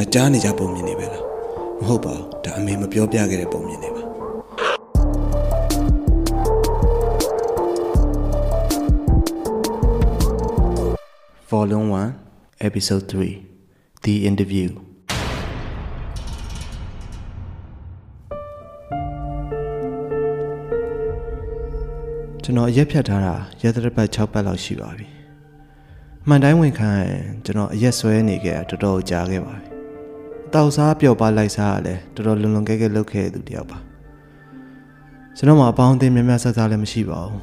ဒါကြားနေကြပုံမြင်နေပဲလားမဟုတ်ပါဘူးဒါအမေမပြောပြခဲ့တဲ့ပုံမြင်နေပါ Volume 1 Episode 3 The Interview ကျွန်တော်အရက်ဖြတ်ထားတာရက်သတ္တပတ်6ပတ်လောက်ရှိပါပြီ။မှန်တိုင်းဝင်ခံရင်ကျွန်တော်အရက်ဆွဲနေခဲ့တာတော်တော်ကြာခဲ့ပါပြီ။ တောက်စားပျော်ပါလိုက်စားရလဲတော်တော်လွန်လွန်ကဲကဲလုပ်ခဲ့တဲ့သူတယောက်ပါ။ကျွန်တော်မှာအပေါင်းအသင်းများများဆဆလည်းမရှိပါဘူး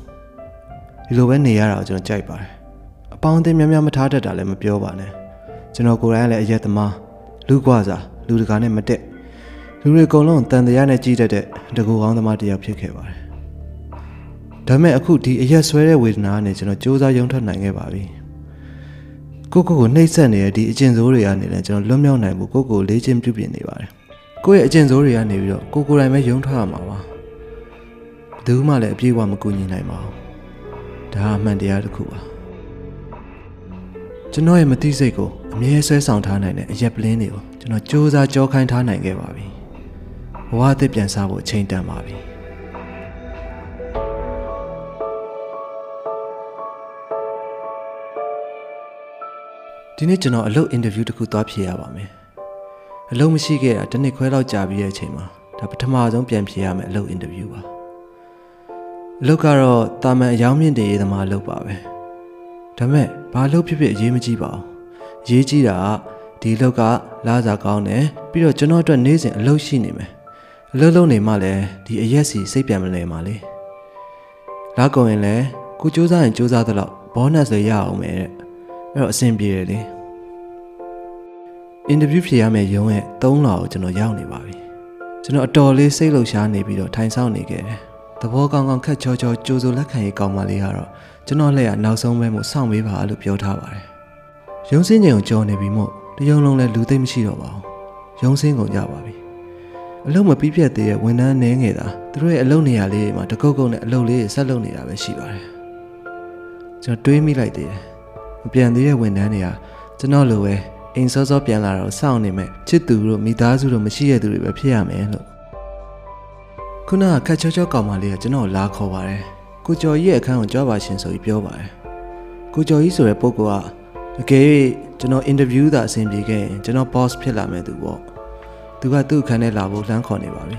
။ဒီလိုပဲနေရတာကိုကျွန်တော်ကြိုက်ပါတယ်။အပေါင်းအသင်းများများမထားတတ်တာလည်းမပြောပါနဲ့။ကျွန်တော်ကိုယ်တိုင်ကလည်းအရက်သမားလူကွာစားလူတကာနဲ့မတက်လူတွေအကုန်လုံးတန်တရားနဲ့ကြီးတတ်တဲ့တကူကောင်းသမားတစ်ယောက်ဖြစ်ခဲ့ပါတယ်။ဒါပေမဲ့အခုဒီအရက်ဆွဲတဲ့ဝေဒနာနဲ့ကျွန်တော်စူးစမ်းရုံထွက်နိုင်ခဲ့ပါပြီ။ ကိုကိုကိုနှိမ့်ဆက်နေတဲ့ဒီအကျင့်ဆိုးတွေကနေလည်းကျွန်တော်လွတ်မြောက်နိုင်ဖို့ကိုကိုလေးချင်းပြုပြင်နေပါတယ်။ကိုယ့်ရဲ့အကျင့်ဆိုးတွေကနေပြီးတော့ကိုကိုယ်တိုင်ပဲရုံထွက်ရမှာပါ။ဘယ်သူမှလည်းအပြည့်အဝမကူညီနိုင်ပါဘူး။ဒါအမှန်တရားတစ်ခုပါ။ကျွန်တော်ရဲ့မသိစိတ်ကိုအမြဲဆွဲဆောင်ထားနိုင်တဲ့အရက်ပလင်းတွေကိုကျွန်တော်စူးစမ်းကြောခိုင်းထားနိုင်ခဲ့ပါပြီ။ဘဝအသစ်ပြန်စားဖို့အချိန်တန်ပါပြီ။ ဒီနေ့ကျွန်တော်အလုပ်အင်တာဗျူးတစ်ခုသွားဖြေရပါမယ်။အလုပ်မရှိခဲ့တာတစ်နှစ်ခွဲလောက်ကြာပြီးတဲ့အချိန်မှာဒါပထမဆုံးပြန်ဖြေရမယ်အလုပ်အင်တာဗျူးပါ။အလုပ်ကတော့တာမန်အယောင်းမြင့်တည်ရေးသမားအလုပ်ပါပဲ။ဒါမဲ့ဘာအလုပ်ဖြစ်ဖြစ်အရေးမကြီးပါဘူး။အရေးကြီးတာကဒီအလုပ်ကလာစားကောင်းတယ်ပြီးတော့ကျွန်တော်အတွက်နေ့စဉ်အလုပ်ရှိနေမယ်။အလုပ်လုပ်နေမှလည်းဒီအရက်စီစိတ်ပြန်မလဲပါလေ။လာကုန်ရင်လည်းကိုစူးစမ်းရင်စူးစမ်းသလောက်ဘောနပ်ဆိုရအောင်မယ်တဲ့။ အဲ့တော့အဆင်ပြေတယ်လေ။အင်တာဗျူးဖြေရမယ့်ရုံးရဲ့3လကိုကျွန်တော်ရောက်နေပါပြီ။ကျွန်တော်အတော်လေးစိတ်လှုပ်ရှားနေပြီးတော့ထိုင်ဆောင်နေခဲ့တယ်။သဘောကောင်းကောင်းခက်ချောချောကြိုးစိုးလက်ခံရေးကောင်းပါလေးကတော့ကျွန်တော်လက်ရနောက်ဆုံးပဲမို့စောင့်ပေးပါလို့ပြောထားပါတယ်။ရုံးစင်းချိန်ကိုကြော်နေပြီမို့တရုံလုံးလည်းလူသိမ့်မရှိတော့ပါဘူး။ရုံးစင်းကုန်ကြပါပြီ။အလုံးမပြီးပြတ်သေးတဲ့ဝန်ထမ်းနှင်းငယ်တာသူတို့ရဲ့အလုပ်နေရာလေးတွေမှာတကုတ်ကုတ်နဲ့အလုပ်လေးတွေဆက်လုပ်နေတာပဲရှိပါတယ်။ကျွန်တော်တွေးမိလိုက်သေးတယ်။ မပြန်သေးတဲ့ဝန်ထမ်းတွေကကျွန်တော်လိုပဲအိမ်စောစောပြန်လာတော့စောင့်နေမဲ့ချစ်သူတို့မိသားစုတို့မရှိတဲ့သူတွေပဲဖြစ်ရမယ်လို့ခုနကခက်ချောချောကောင်မလေးကကျွန်တော်လာခေါ်ပါတယ်ကိုကျော်ကြီးရဲ့အခန်းကိုကြွားပါရှင်ဆိုပြီးပြောပါတယ်ကိုကျော်ကြီးဆိုတဲ့ပုဂ္ဂိုလ်ကတကယ်ကျွန်တော်အင်တာဗျူးသာအဆင်ပြေခဲ့ရင်ကျွန်တော် boss ဖြစ်လာမယ်သူပေါ့သူကသူ့အခန်းထဲလာဖို့လှမ်းခေါ်နေပါပြီ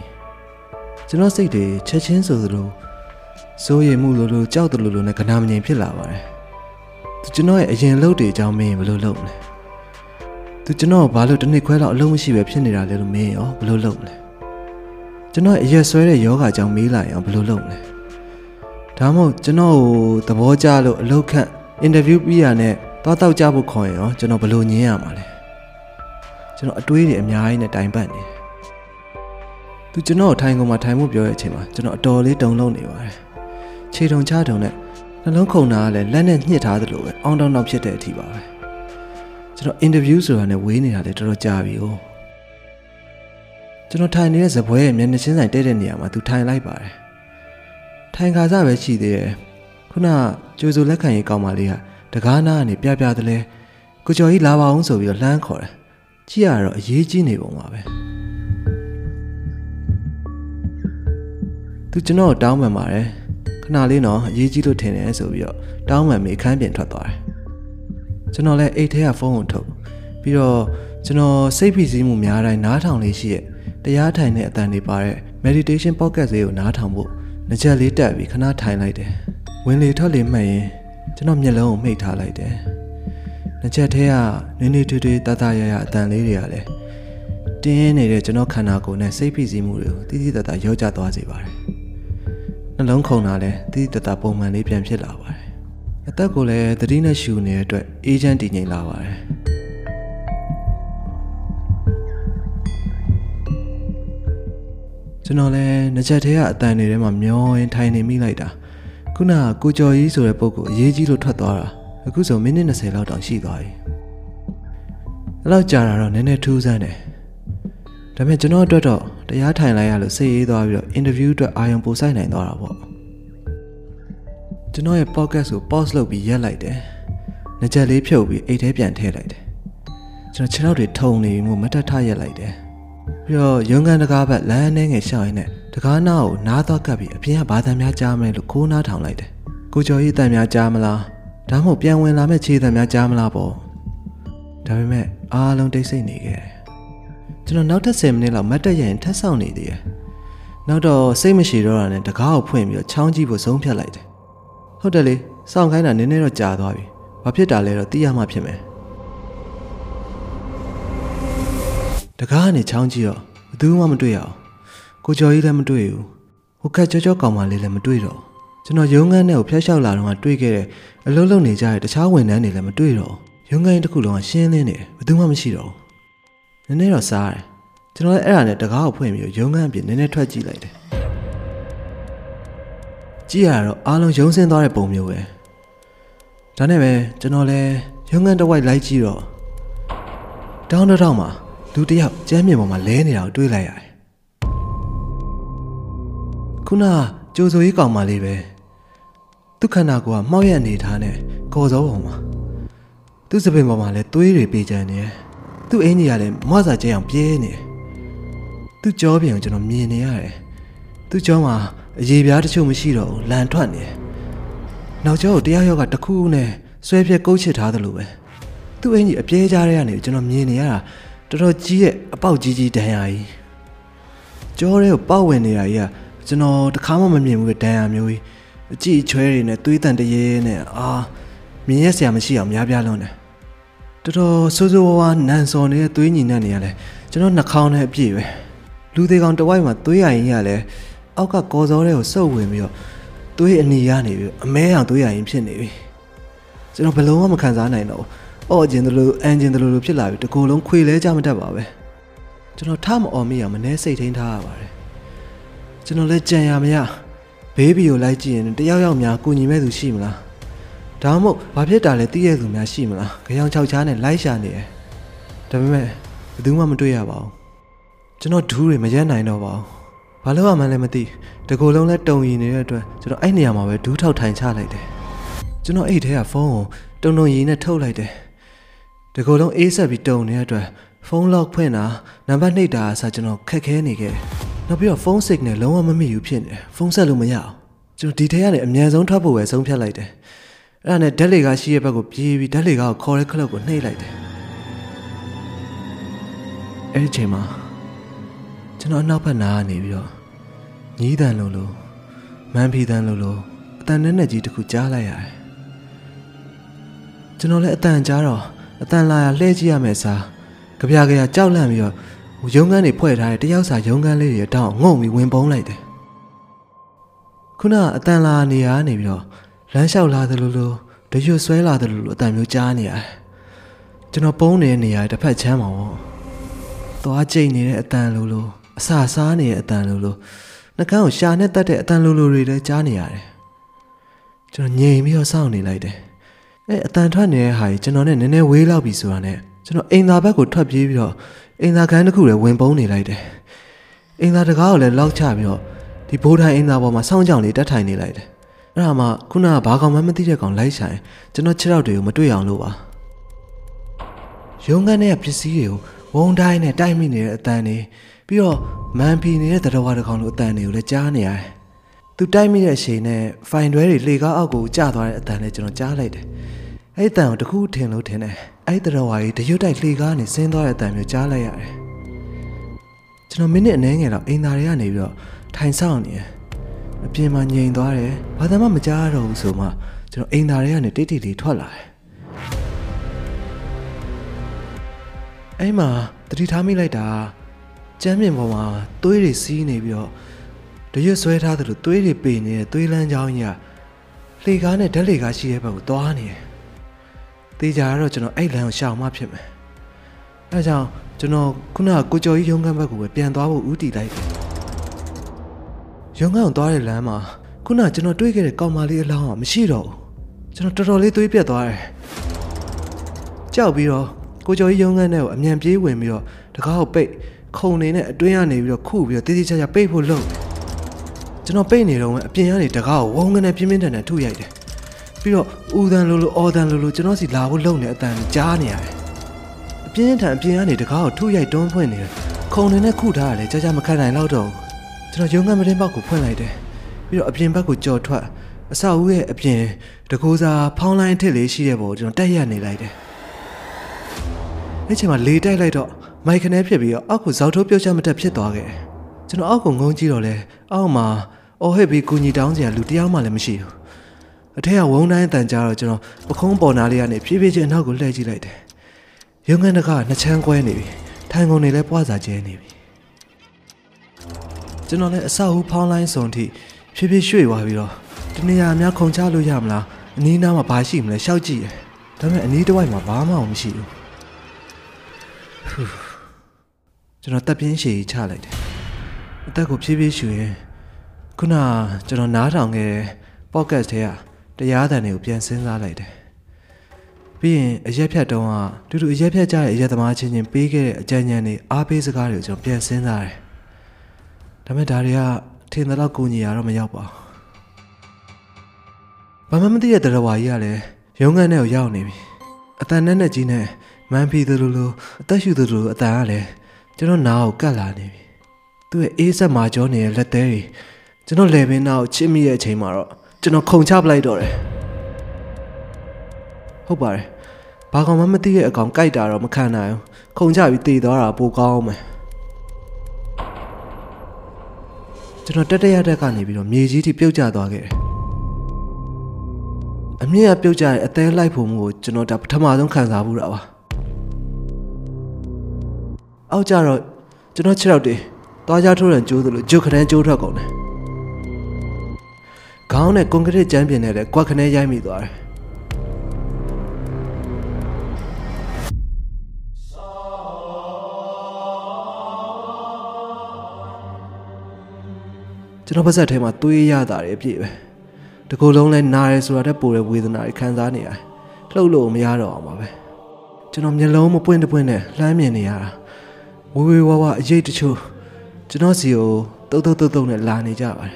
ကျွန်တော်စိတ်တွေချက်ချင်းဆိုသလိုစိုးရိမ်မှုလိုလိုကြောက်တယ်လိုလိုနဲ့ကနာမငြိမ်ဖြစ်လာပါတယ် သူကျွန်တော်ရဲ့အရင်လုပ်တွေအကြောင်းမင်းဘယ်လိုလုပ်မလဲသူကျွန်တော်ဘာလို့တစ်နှစ်ခွဲလောက်အလုံးမရှိပဲဖြစ်နေတာလဲလို့မင်းရောဘယ်လိုလုပ်မလဲကျွန်တော်အရက်ဆွဲတဲ့ယောဂအကြောင်းမေးလာရင်ဘယ်လိုလုပ်မလဲဒါမှမဟုတ်ကျွန်တော်ကိုသဘောကျလို့အလုပ်ခန့်အင်တာဗျူးပြီးရနဲ့သွားတောက်ကြဖို့ခေါ်ရင်ရောကျွန်တော်ဘယ်လိုညင်းရမှာလဲကျွန်တော်အတွေးတွေအများကြီးနဲ့တိုင်ပတ်နေတယ်သူကျွန်တော်ထိုင်ကုန်မှာထိုင်မှုပြောတဲ့အချိန်မှာကျွန်တော်အတော်လေးတုန်လှုပ်နေပါတယ်ခြေတုံချတုံနဲ့ နှလုံးခုန်တာကလည်းလက်နဲ့ညှစ်ထားသလိုပဲအောင်းတောင်းတောင်းဖြစ်တဲ့အထိပါပဲကျွန်တော်အင်တာဗျူးဆိုတာနဲ့ဝေးနေတာလည်းတော်တော်ကြာပြီ哦ကျွန်တော်ထိုင်နေတဲ့ဇပွဲရဲ့မျက်နှာချင်းဆိုင်တဲ့တဲ့နေရာမှာသူထိုင်လိုက်ပါတယ်ထိုင်ခါစားပဲရှိသေးတယ်ခုနကြိုးစိုးလက်ခံရေးကောင်းပါလေးကတကားနာကနေပြပြတလဲကိုကျော်ကြီးလာပါအောင်ဆိုပြီးတော့လှမ်းခေါ်တယ်ကြည့်ရတော့အရေးကြီးနေပုံပါပဲသူကျွန်တော်တောင်းပန်ပါတယ် ခဏလေးတော့အရေးကြီးလို့ထင်တယ်ဆိုပြီးတော့တောင်းပန်မိခန်းပြင်ထွက်သွားတယ်ကျွန်တော်လည်းအိတ်ထဲကဖုန်းကိုထုတ်ပြီးတော့ကျွန်တော်စိတ်ဖိစီးမှုများတိုင်းနားထောင်လေးရှိရဲ့တရားထိုင်တဲ့အတန်တွေပါတဲ့ meditation podcast လေးကိုနားထောင်ဖို့ငကြက်လေးတက်ပြီးခဏထိုင်လိုက်တယ်ဝင်လေထွက်လေမှတ်ရင်ကျွန်တော်မျက်လုံးကိုမှိတ်ထားလိုက်တယ်ငကြက်ထဲကနင်းနေထွေးထွေးတတရရအတန်လေးတွေကလည်းတင်းင်းနေတဲ့ကျွန်တော်ခန္ဓာကိုယ်နဲ့စိတ်ဖိစီးမှုတွေကိုတိတိတတ်တာရောကြသွားစေပါတယ် နှလုံးခုန်တာလည်းတိတိတတ်တာပုံမှန်လေးပြန်ဖြစ်လာပါတယ်အသက်ကိုလည်းသတိနဲ့ရှူနေတဲ့အတွက်အေဂျင့်တည်ငြိမ်လာပါတယ်ကျွန်တော်လည်းငကြက်ထဲကအတန်တွေထဲမှာမျောရင်းထိုင်နေမိလိုက်တာခုနကကိုကျော်ကြီးဆိုတဲ့ပုံကိုအရေးကြီးလို့ထွက်သွားတာအခုဆိုမိနစ်20လောက်တောင်ရှိသွားပြီအဲ့လောက်ကြာတာတော့နည်းနည်းထူးဆန်းတယ်ဒါပေမဲ့ကျွန်တော်အတွက်တော့ တရားထိုင်လိုက်ရလို့စိတ်အေးသွားပြီးတော့အင်တာဗျူးအတွက်အာရုံပိုစိုက်နိုင်သွားတာပေါ့ကျွန်တော်ရဲ့ podcast ကို pause လုပ်ပြီးရက်လိုက်တယ်။ငကြက်လေးဖြုတ်ပြီးအိတ်ထဲပြန်ထည့်လိုက်တယ်။ကျွန်တော်ခြေထောက်တွေထုံနေမှုမတက်ထရက်လိုက်တယ်ပြီးတော့ရုံကန်တကားဘက်လမ်းနှဲငယ်ရှောင်းရင်းနဲ့တကားနားကိုနားသွားကပ်ပြီးအပြင်ကဘာသာများကြားမလဲလို့ခိုးနားထောင်လိုက်တယ်ကိုကျော်ကြီးတန်များကြားမလားဒါမှမဟုတ်ပြန်ဝင်လာမဲ့ခြေတန်များကြားမလားပေါ့ဒါပေမဲ့အားလုံးတိတ်ဆိတ်နေခဲ့တယ် ကျွန်တော်နောက်ထပ်10မိနစ်လောက်မတ်တက်ရရင်ထပ်ဆောင်နေသေးတယ်နောက်တော့စိတ်မရှိတော့တာနဲ့တကားကိုဖွင့်ပြီးတော့ချောင်းကြည့်ဖို့ဆုံးဖြတ်လိုက်တယ်ဟုတ်တယ်လေစောင့်ခိုင်းတာနည်းနည်းတော့ကြာသွားပြီဘာဖြစ်တာလဲတော့သိရမှဖြစ်မယ်တကားကနေချောင်းကြည့်တော့ဘယ်သူမှမတွေ့ရအောင်ကိုကျော်ကြီးလည်းမတွေ့ဘူးဟိုခက်ကြောကြောကောင်မလေးလည်းမတွေ့တော့ကျွန်တော်ရုံးခန်းထဲကိုဖျက်လျှောက်လာတော့တွေ့ခဲ့တဲ့အလုံးလုံးနေကြတဲ့တခြားဝန်ထမ်းတွေလည်းမတွေ့တော့ရုံးခန်းတစ်ခုလုံးကရှင်းလင်းနေတယ်ဘယ်သူမှမရှိတော့ဘူး နည်းနည်းတော့စားတယ်ကျွန်တော်လည်းအဲ့ဒါနဲ့တကားကိုဖွင့်ပြီးရုံးခန်းအပြင်နည်းနည်းထွက်ကြည့်လိုက်တယ်ကြည့်ရတော့အားလုံးယုံစင်းသွားတဲ့ပုံမျိုးပဲဒါနဲ့ပဲကျွန်တော်လည်းရုံးခန်းတစ်ဝိုက်လိုက်ကြည့်တော့တောင်းတောင်းမှာလူတစ်ယောက်ကျမ်းမြေပေါ်မှာလဲနေတာကိုတွေ့လိုက်ရတယ်ခုနကြိုးစိုးရေးကောင်မလေးပဲသူခန္ဓာကိုယ်ကမှောက်ရက်နေထားနဲ့ကော်စောပုံမှာသူစပင်ပေါ်မှာလည်းသွေးတွေပေးကြနေတယ် သူ့အင်းကြီးကလည်းမွားစာကျဲအောင်ပြဲနေတယ်သူ့ကြောပြင်ကိုကျွန်တော်မြင်နေရတယ်သူ့ကြောမှာအရေပြားတချို့မရှိတော့ဘူးလန်ထွက်နေတယ်နောက်ကျောကိုတရားရောက်ကတခုနဲ့ဆွဲပြက်ကုတ်ချစ်ထားသလိုပဲသူ့အင်းကြီးအပြဲကြားတဲ့ကနေကျွန်တော်မြင်နေရတာတော်တော်ကြီးရဲ့အပေါက်ကြီးကြီးဒဏ်ရာကြီးကြောထဲကိုပေါက်ဝင်နေတာကြီးကကျွန်တော်တခါမှမမြင်ဘူးဒဏ်ရာမျိုးကြီးအကြည့်ချွဲတွေနဲ့သွေးတန်တရေနဲ့အာမြင်ရစရာမရှိအောင်များပြားလွန်းတယ် တော်တော်ဆိုးဆိုးဝါးဝါနန်စော်နေတဲ့သွေးညီနဲ့နေရလဲကျွန်တော်နှာခေါင်းနဲ့အပြည့်ပဲလူသေးကောင်တဝိုက်မှာသွေးရရင်ရလဲအောက်ကကော်စောတွေကိုစုပ်ဝင်ပြီးတော့သွေးအနီရနေပြီးအမဲအောင်သွေးရရင်ဖြစ်နေပြီကျွန်တော်ဘယ်လုံးမှမခံစားနိုင်တော့ဘူးအော့ကျင်တယ်လို့အန်ကျင်တယ်လို့ဖြစ်လာပြီတကူလုံးခွေလဲကြမတတ်ပါပဲကျွန်တော်ထမအော်မိရမနှဲစိတ်ထိန်ထားရပါတယ်ကျွန်တော်လည်းကြံရမရဘေးဘီကိုလိုက်ကြည့်ရင်တယောက်ယောက်များကိုညီမဲ့သူရှိမလား ဒါမှမဟုတ်ဘာဖြစ်တာလဲသိရသူများရှိမလားကြောင်ချောက်ချားနဲ့လိုက်ရှာနေတယ်ဒါပေမဲ့ဘယ်သူမှမတွေ့ရပါဘူးကျွန်တော်ဒူးတွေမရက်နိုင်တော့ပါဘူးဘာလို့မှလည်းမသိတကူလုံးလဲတုံရီနေတဲ့အတွက်ကျွန်တော်အဲ့နေရာမှာပဲဒူးထောက်ထိုင်ချလိုက်တယ်ကျွန်တော်အိတ်ထဲကဖုန်းကိုတုံတုံရီနဲ့ထုတ်လိုက်တယ်တကူလုံးအေးဆက်ပြီးတုံနေတဲ့အတွက်ဖုန်းလော့ဖွင့်တာနံပါတ်နှိပ်တာအစားကျွန်တော်ခက်ခဲနေခဲ့တယ်နောက်ပြီးတော့ဖုန်း signal လုံးဝမမိဘူးဖြစ်နေတယ်ဖုန်းဆက်လို့မရအောင်ကျွန်တော်ဒီထဲကနေအမြန်ဆုံးထွက်ဖို့ပဲဆုံးဖြတ်လိုက်တယ် အဲ့ဒါနဲ့ဓာတ်လေကားရှိရဲ့ဘက်ကိုပြေးပြီးဓာတ်လေကားကိုခေါ်တဲ့ခလုတ်ကိုနှိပ်လိုက်တယ်အဲ့ဒီချိန်မှာကျွန်တော်နောက်ဘက်နားကနေပြီးတော့ညီးတန်လို့လို့မန်ဖီတန်လို့လို့အတန်နဲ့နဲ့ကြီးတစ်ခုကြားလိုက်ရတယ်ကျွန်တော်လည်းအတန်ကြားတော့အတန်လာရလှဲကြည့်ရမယ်စားကြပြကြရကြောက်လန့်ပြီးတော့ရုံးခန်းတွေဖွဲ့ထားတဲ့တယောက်စာရုံးခန်းလေးတွေတောင်းငုံပြီးဝင်ပုံးလိုက်တယ်ခုနအတန်လာနေရနေပြီးတော့ လမ်းလျှောက်လာသလိုလိုတရွတ်ဆွဲလာသလိုလိုအတန်မျိုးကြားနေရတယ်ကျွန်တော်ပုံးနေတဲ့နေရာတစ်ဖက်ချမ်းပါပေါ့သွားကြိတ်နေတဲ့အတန်လိုလိုအစာစားနေတဲ့အတန်လိုလိုနှကန်းကိုရှာနဲ့တက်တဲ့အတန်လိုလိုတွေလည်းကြားနေရတယ်ကျွန်တော်ငြိမ်ပြီးတော့စောင့်နေလိုက်တယ်အဲအတန်ထွက်နေတဲ့ဟာကြီးကျွန်တော်နဲ့နည်းနည်းဝေးလောက်ပြီဆိုတာနဲ့ကျွန်တော်အိမ်သာဘက်ကိုထွက်ပြေးပြီးတော့အိမ်သာခန်းတစ်ခုလည်းဝင်ပုံးနေလိုက်တယ်အိမ်သာတကားကိုလည်းလောက်ချပြီးတော့ဒီဘိုးထိုင်အိမ်သာပေါ်မှာစောင်းကြောင်လေးတက်ထိုင်နေလိုက်တယ် အဲ့ဒါမှခုနကဘာကောင်မှမသိတဲ့ကောင်လိုက်ဆိုင်ကျွန်တော်ခြေထောက်တွေကိုမတွေ့အောင်လို့ပါရုံးခန်းထဲကပစ္စည်းတွေကိုဝုံတိုင်းနဲ့တိုက်မိနေတဲ့အတန်တွေပြီးတော့မန်ဖီနေတဲ့တရဝါတကောင်လိုအတန်တွေကိုလည်းကြားနေရတယ်သူတိုက်မိတဲ့အချိန်နဲ့ဖိုင်တွဲတွေလေကားအောက်ကိုကျသွားတဲ့အတန်လည်းကျွန်တော်ကြားလိုက်တယ်အဲ့အတန်ကိုတခုထင်လို့ထင်တယ်အဲ့တရဝါကြီးတရွတ်တိုက်လေကားနဲ့ဆင်းသွားတဲ့အတန်မျိုးကြားလိုက်ရတယ်ကျွန်တော်မိနစ်အနည်းငယ်လောက်အိမ်သားတွေကနေပြီးတော့ထိုင်ဆောင်နေတယ် အပြင်မှာငြိမ်သွားတယ်ဘာသာမှမကြားတော့ဘူးဆိုမှကျွန်တော်အိမ်သားတွေကနေတိတ်တိတ်လေးထွက်လာတယ်အဲ့မှာတတိထားမိလိုက်တာကျမ်းမြင်ပေါ်မှာသွေးတွေစီးနေပြီးတော့တရွတ်ဆွဲထားသလိုသွေးတွေပေနေတဲ့သွေးလန်းချောင်းကြီးကလှေကားနဲ့ဓာတ်လှေကားရှိတဲ့ဘက်ကိုသွားနေတယ်တေးကြတော့ကျွန်တော်အဲ့လမ်းကိုရှောင်မှဖြစ်မယ်အဲကြောင့်ကျွန်တော်ခုနကကိုကျော်ကြီးရုံးခန်းဘက်ကိုပဲပြန်သွားဖို့ဦးတည်လိုက်တယ် ရုံးခန်းကိုသွားတဲ့လမ်းမှာခုနကျွန်တော်တွေ့ခဲ့တဲ့ကောင်မလေးအလောင်းကမရှိတော့ဘူးကျွန်တော်တော်တော်လေးသွေးပြတ်သွားတယ်ကြောက်ပြီးတော့ကိုကျော်ကြီးရုံးခန်းထဲကိုအမြန်ပြေးဝင်ပြီးတော့တကားကိုပိတ်ခုံနေနဲ့အတွင်းကနေပြီးတော့ခုပြီးတော့တေးသေးချာချာပိတ်ဖို့လုပ်ကျွန်တော်ပိတ်နေတော့အပြင်ကနေတကားကိုဝုန်းကနေပြင်းပြင်းထန်ထန်ထုရိုက်တယ်ပြီးတော့ဦးတန်လိုလိုအော်တန်လိုလိုကျွန်တော်စီလာဖို့လုပ်နေအတန်ကြားနေရတယ်အပြင်းထန်အပြင်ကနေတကားကိုထုရိုက်တွန်းဖွင့်နေတယ်ခုံတွေနဲ့ခုထားရတယ်ကြာကြာမခံနိုင်တော့တော့ ကျွန်တော်ရုံးငန်းမတင်းပေါက်ကိုဖွင့်လိုက်တယ်ပြီးတော့အပြင်ဘက်ကိုကြော်ထွက်အဆောက်အဦရဲ့အပြင်တကူစားဖောင်းလိုင်းထစ်လေးရှိတဲ့ဘောကျွန်တော်တက်ရနေလိုက်တယ်အဲ့ချိန်မှာလေတိုက်လိုက်တော့မိုက်ခနဲဖြစ်ပြီးတော့အောက်ကိုဇောက်ထိုးပြုတ်ချမတက်ဖြစ်သွားခဲ့ကျွန်တော်အောက်ကိုငုံကြည့်တော့လဲအောက်မှာအော်ဟစ်ပြီးကူညီတောင်းစရာလူတယောက်မှလည်းမရှိဘူးအထက်ကဝုန်းတိုင်းတန်ကြတော့ကျွန်တော်ပခုံးပေါ်နာလေးကနေဖြည်းဖြည်းချင်းအနောက်ကိုလှည့်ကြည့်လိုက်တယ်ရုံငန်းတကနှစ်ချမ်းကွဲနေပြီထိုင်ကုန်တွေလည်းပွားစာကျဲနေပြီ ကျွန်တော်လည်းအဆောက်အဦဖောင်းလိုင်းစုံထိဖြည်းဖြည်းရွှေ့သွားပြီးတော့ဒီနေရာများခုံချလို့ရမလားအနီးနားမှာဘာရှိမလဲရှောက်ကြည့်ရဒါပေမဲ့အနီးတစ်ဝိုက်မှာဘာမှမရှိဘူးကျွန်တော်တက်ပြင်းရှည်ချလိုက်တယ်အသက်ကိုဖြည်းဖြည်းရှူရင်ခုနကျွန်တော်နားထောင်ခဲ့တဲ့ podcast ထဲကတရားသံတွေကိုပြန်စဉ်းစားလိုက်တယ်ပြီးရင်အရက်ဖြတ်တုံးကတူတူအရက်ဖြတ်ကြတဲ့အရက်သမားချင်းချင်းပေးခဲ့တဲ့အကြံဉာဏ်တွေအားပေးစကားတွေကိုကျွန်တော်ပြန်စဉ်းစားတယ် ဒါပေမဲ့ဒါတွေကထင်သလောက်ကိုညီရတော့မရောက်ပါဘူးဘာမှမသိတဲ့တရဝါကြီးကလည်းရုံးခန်းထဲကိုရောက်နေပြီအတန်နဲ့နဲ့ကြီးနဲ့မန်ဖီသူလိုလိုအသက်ရှူသူလိုလိုအတန်ကလည်းကျွန်တော်နားကိုကတ်လာနေပြီသူ့ရဲ့အေးဆက်မာကြောနေတဲ့လက်သေးတွေကျွန်တော်လေပင်နာကိုချစ်မိတဲ့အချိန်မှာတော့ကျွန်တော်ခုန်ချပလိုက်တော့တယ်ဟုတ်ပါတယ်ဘာကောင်မှမသိတဲ့အကောင်ကြိုက်တာတော့မခံနိုင်ဘူးခုန်ချပြီးတည်သွားတာပိုကောင်းမယ် ကျွန်တော်တက်တက်ရတက်ကနေပြီးတော့မြေကြီးထိပြုတ်ကျသွားခဲ့တယ်အမြင့်ကပြုတ်ကျတဲ့အသေးလိုက်ဖို့မှုကိုကျွန်တော်ဒါပထမဆုံးခံစားဘူးတာပါအောက်ကျတော့ကျွန်တော်ခြေထောက်တွေသွားကြထိုးရန်ကျိုးသလိုဂျုတ်ခနန်းကျိုးထွက်ကုန်တယ်ခေါင်းနဲ့ကွန်ကရစ်ကျမ်းပြင်နဲ့လည်းကွက်ခနဲရိုက်မိသွားတယ် ကျွန်တော်ပါဇက်ထဲမှာသွေးရတာတွေအပြည့်ပဲတကူလုံးလဲနားရဲဆိုတာတက်ပိုတဲ့ဝေဒနာတွေခံစားနေရတယ်လှုပ်လို့မရတော့အောင်ပါပဲကျွန်တော်မျက်လုံးမပွင့်တပွင့်နဲ့လှမ်းမြင်နေရတာဝေဝေဝါဝအရေးတချို့ကျွန်တော်စီကိုတုတ်တုတ်တုတ်တုတ်နဲ့လာနေကြပါတယ်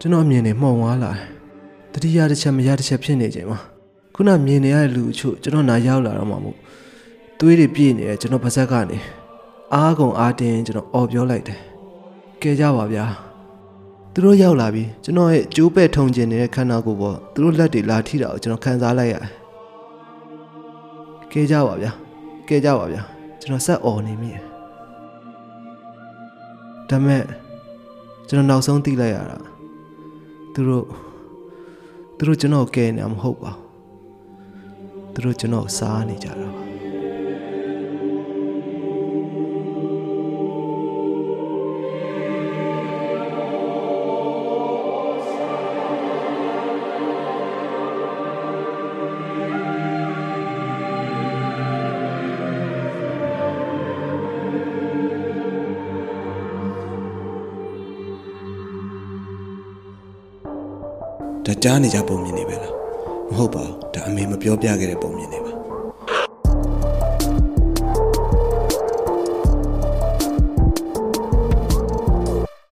ကျွန်တော်အမြင်တွေမှုံသွားလာတယ်တတိယတစ်ချက်မရတစ်ချက်ဖြစ်နေချိန်မှာခုနမြင်နေရတဲ့လူအချို့ကျွန်တော်နာရောက်လာတော့မှမို့သွေးတွေပြည့်နေတယ်ကျွန်တော်ပါဇက်ကနေအားကုန်အားတင်းကျွန်တော်អော်ပြောလိုက်တယ်ကဲကြပါဗျာ သူတို့ရောက်လာပြီးကျွန်တော်ရဲ့ကျိုးပဲ့ထုံကျင်နေတဲ့ခန္ဓာကိုယ်ပေါ်သူတို့လက်တွေလာထိတာကိုကျွန်တော်ခံစားလိုက်ရတယ်ကဲကြပါဗျာကဲကြပါဗျာကျွန်တော်ဆက်អော်နေမိတယ်ဒါမဲ့ကျွန်တော်နောက်ဆုံးသိလိုက်ရတာသူတို့သူတို့ကျွန်တော်ကဲနေမှာမဟုတ်ပါဘူးသူတို့ကျွန်တော်စားနေကြတာပါ ကြားနေကြပုံမြင်နေပဲလားမဟုတ်ပါဘူးဒါအမေမပြောပြခဲ့တဲ့ပုံမြင်နေပါ